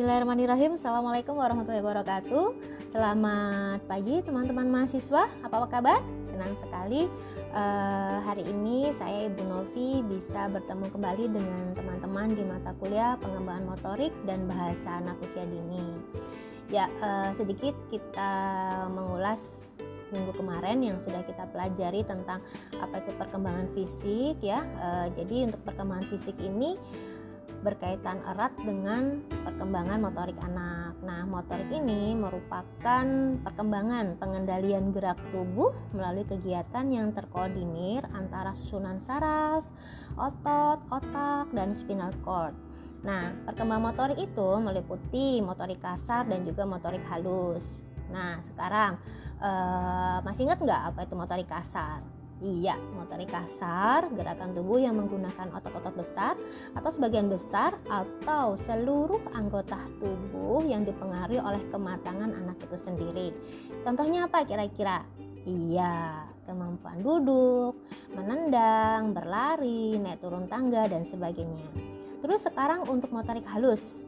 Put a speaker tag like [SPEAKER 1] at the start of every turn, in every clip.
[SPEAKER 1] Bismillahirrahmanirrahim. Assalamualaikum warahmatullahi wabarakatuh. Selamat pagi teman-teman mahasiswa. Apa kabar? Senang sekali. Uh, Hari ini saya Ibu Novi bisa bertemu kembali dengan teman-teman di mata kuliah Pengembangan motorik dan bahasa anak usia dini. Ya uh, sedikit kita mengulas minggu kemarin yang sudah kita pelajari tentang apa itu perkembangan fisik ya. E, jadi untuk perkembangan fisik ini berkaitan erat dengan perkembangan motorik anak. Nah, motorik ini merupakan perkembangan pengendalian gerak tubuh melalui kegiatan yang terkoordinir antara susunan saraf, otot, otak, dan spinal cord. Nah, perkembangan motorik itu meliputi motorik kasar dan juga motorik halus. Nah, sekarang uh, masih ingat nggak apa itu motorik kasar? Iya, motorik kasar, gerakan tubuh yang menggunakan otot-otot besar atau sebagian besar atau seluruh anggota tubuh yang dipengaruhi oleh kematangan anak itu sendiri. Contohnya apa kira-kira? Iya, kemampuan duduk, menendang, berlari, naik turun tangga dan sebagainya. Terus sekarang untuk motorik halus.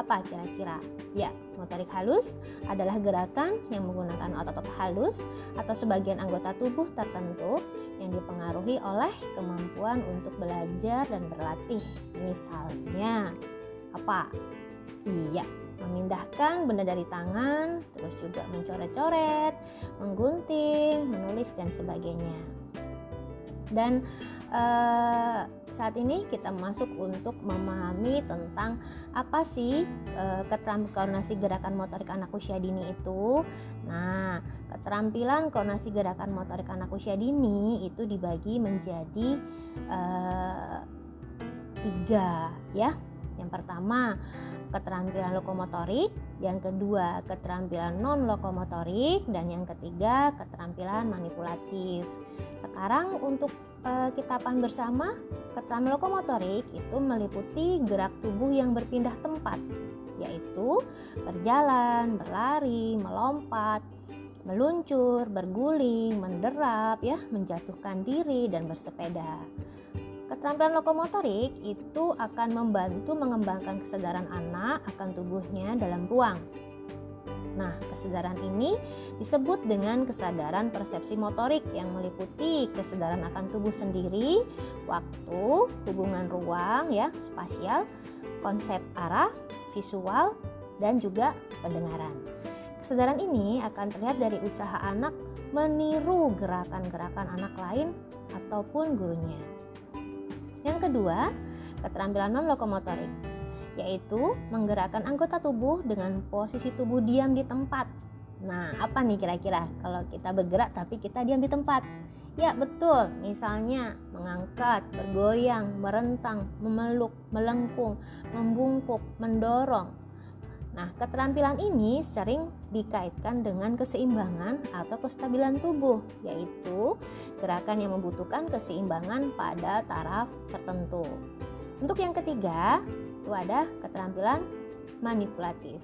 [SPEAKER 1] Apa kira-kira? Ya, motorik halus adalah gerakan yang menggunakan otot-otot halus atau sebagian anggota tubuh tertentu yang dipengaruhi oleh kemampuan untuk belajar dan berlatih. Misalnya, apa? Iya, memindahkan benda dari tangan, terus juga mencoret-coret, menggunting, menulis dan sebagainya. Dan uh, saat ini kita masuk untuk memahami tentang apa sih e, keterampilan koordinasi gerakan motorik anak usia dini itu. Nah, keterampilan koordinasi gerakan motorik anak usia dini itu dibagi menjadi e, tiga ya. Yang pertama keterampilan lokomotorik, yang kedua keterampilan non lokomotorik, dan yang ketiga keterampilan manipulatif. Sekarang untuk uh, kita paham bersama, keterampilan lokomotorik itu meliputi gerak tubuh yang berpindah tempat, yaitu berjalan, berlari, melompat, meluncur, berguling, menderap, ya, menjatuhkan diri dan bersepeda. Keterampilan lokomotorik itu akan membantu mengembangkan kesadaran anak akan tubuhnya dalam ruang Nah, kesadaran ini disebut dengan kesadaran persepsi motorik yang meliputi kesadaran akan tubuh sendiri, waktu, hubungan ruang ya, spasial, konsep arah, visual, dan juga pendengaran. Kesadaran ini akan terlihat dari usaha anak meniru gerakan-gerakan anak lain ataupun gurunya. Yang kedua, keterampilan non lokomotorik yaitu menggerakkan anggota tubuh dengan posisi tubuh diam di tempat. Nah, apa nih kira-kira kalau kita bergerak tapi kita diam di tempat? Ya, betul. Misalnya mengangkat, bergoyang, merentang, memeluk, melengkung, membungkuk, mendorong. Nah, keterampilan ini sering dikaitkan dengan keseimbangan atau kestabilan tubuh, yaitu gerakan yang membutuhkan keseimbangan pada taraf tertentu. Untuk yang ketiga, itu ada keterampilan manipulatif.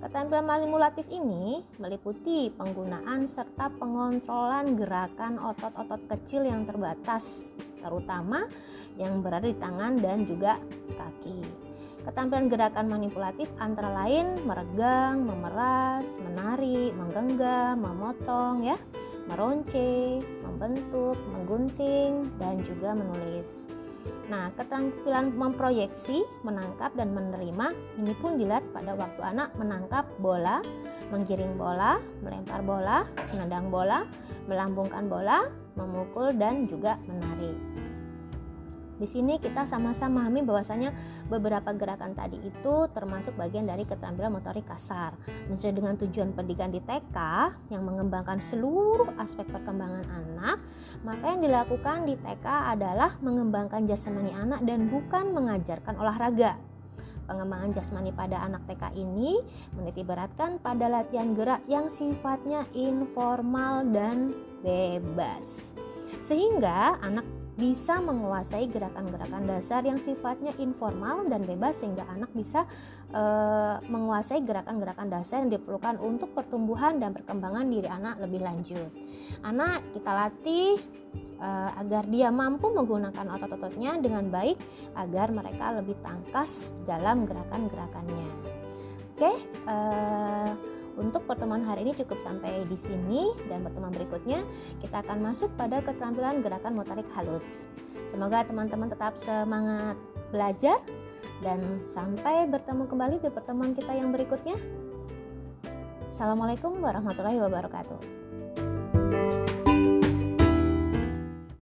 [SPEAKER 1] Keterampilan manipulatif ini meliputi penggunaan serta pengontrolan gerakan otot-otot kecil yang terbatas, terutama yang berada di tangan dan juga kaki. Keterampilan gerakan manipulatif antara lain meregang, memeras, menari, menggenggam, memotong ya, meronce, membentuk, menggunting dan juga menulis. Nah, keterampilan memproyeksi, menangkap dan menerima ini pun dilihat pada waktu anak menangkap bola, menggiring bola, melempar bola, menendang bola, melambungkan bola, memukul dan juga menarik. Di sini kita sama-sama memahami bahwasanya beberapa gerakan tadi itu termasuk bagian dari keterampilan motorik kasar. Sesuai dengan tujuan pendidikan di TK yang mengembangkan seluruh aspek perkembangan anak, maka yang dilakukan di TK adalah mengembangkan jasmani anak dan bukan mengajarkan olahraga. Pengembangan jasmani pada anak TK ini menitiberatkan pada latihan gerak yang sifatnya informal dan bebas. Sehingga anak bisa menguasai gerakan-gerakan dasar yang sifatnya informal dan bebas sehingga anak bisa e, menguasai gerakan-gerakan dasar yang diperlukan untuk pertumbuhan dan perkembangan diri anak lebih lanjut. Anak kita latih e, agar dia mampu menggunakan otot-ototnya dengan baik agar mereka lebih tangkas dalam gerakan-gerakannya. Oke, e, untuk pertemuan hari ini cukup sampai di sini dan pertemuan berikutnya kita akan masuk pada keterampilan gerakan motorik halus. Semoga teman-teman tetap semangat belajar dan sampai bertemu kembali di pertemuan kita yang berikutnya. Assalamualaikum warahmatullahi wabarakatuh.